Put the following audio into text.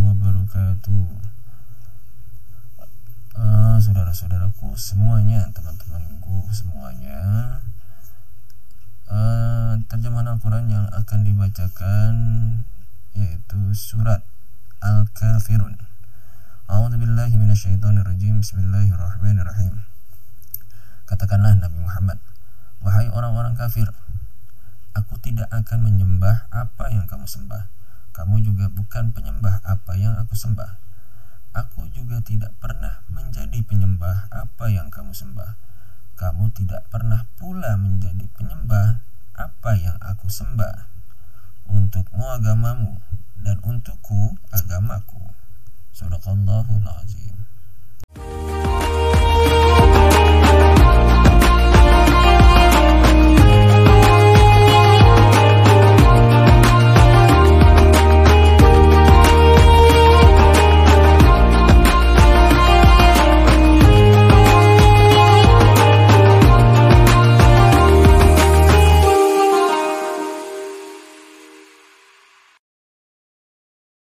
wabarakatuh. Uh, Saudara-saudaraku semuanya Teman-temanku semuanya. Uh, Terjemahan Al-Quran yang akan dibacakan Yaitu surat Al-Kafirun. A'udzubillahi minasyaitonirrajim. Bismillahirrahmanirrahim. Katakanlah Nabi Muhammad Wahai orang-orang kafir Aku tidak akan menyembah apa yang kamu sembah Kamu juga bukan penyembah apa yang aku sembah. Aku juga tidak pernah menjadi penyembah apa yang kamu sembah. Kamu tidak pernah pula menjadi penyembah apa yang aku sembah. Untukmu agamamu dan untukku agamaku. Sadaqallahul azim.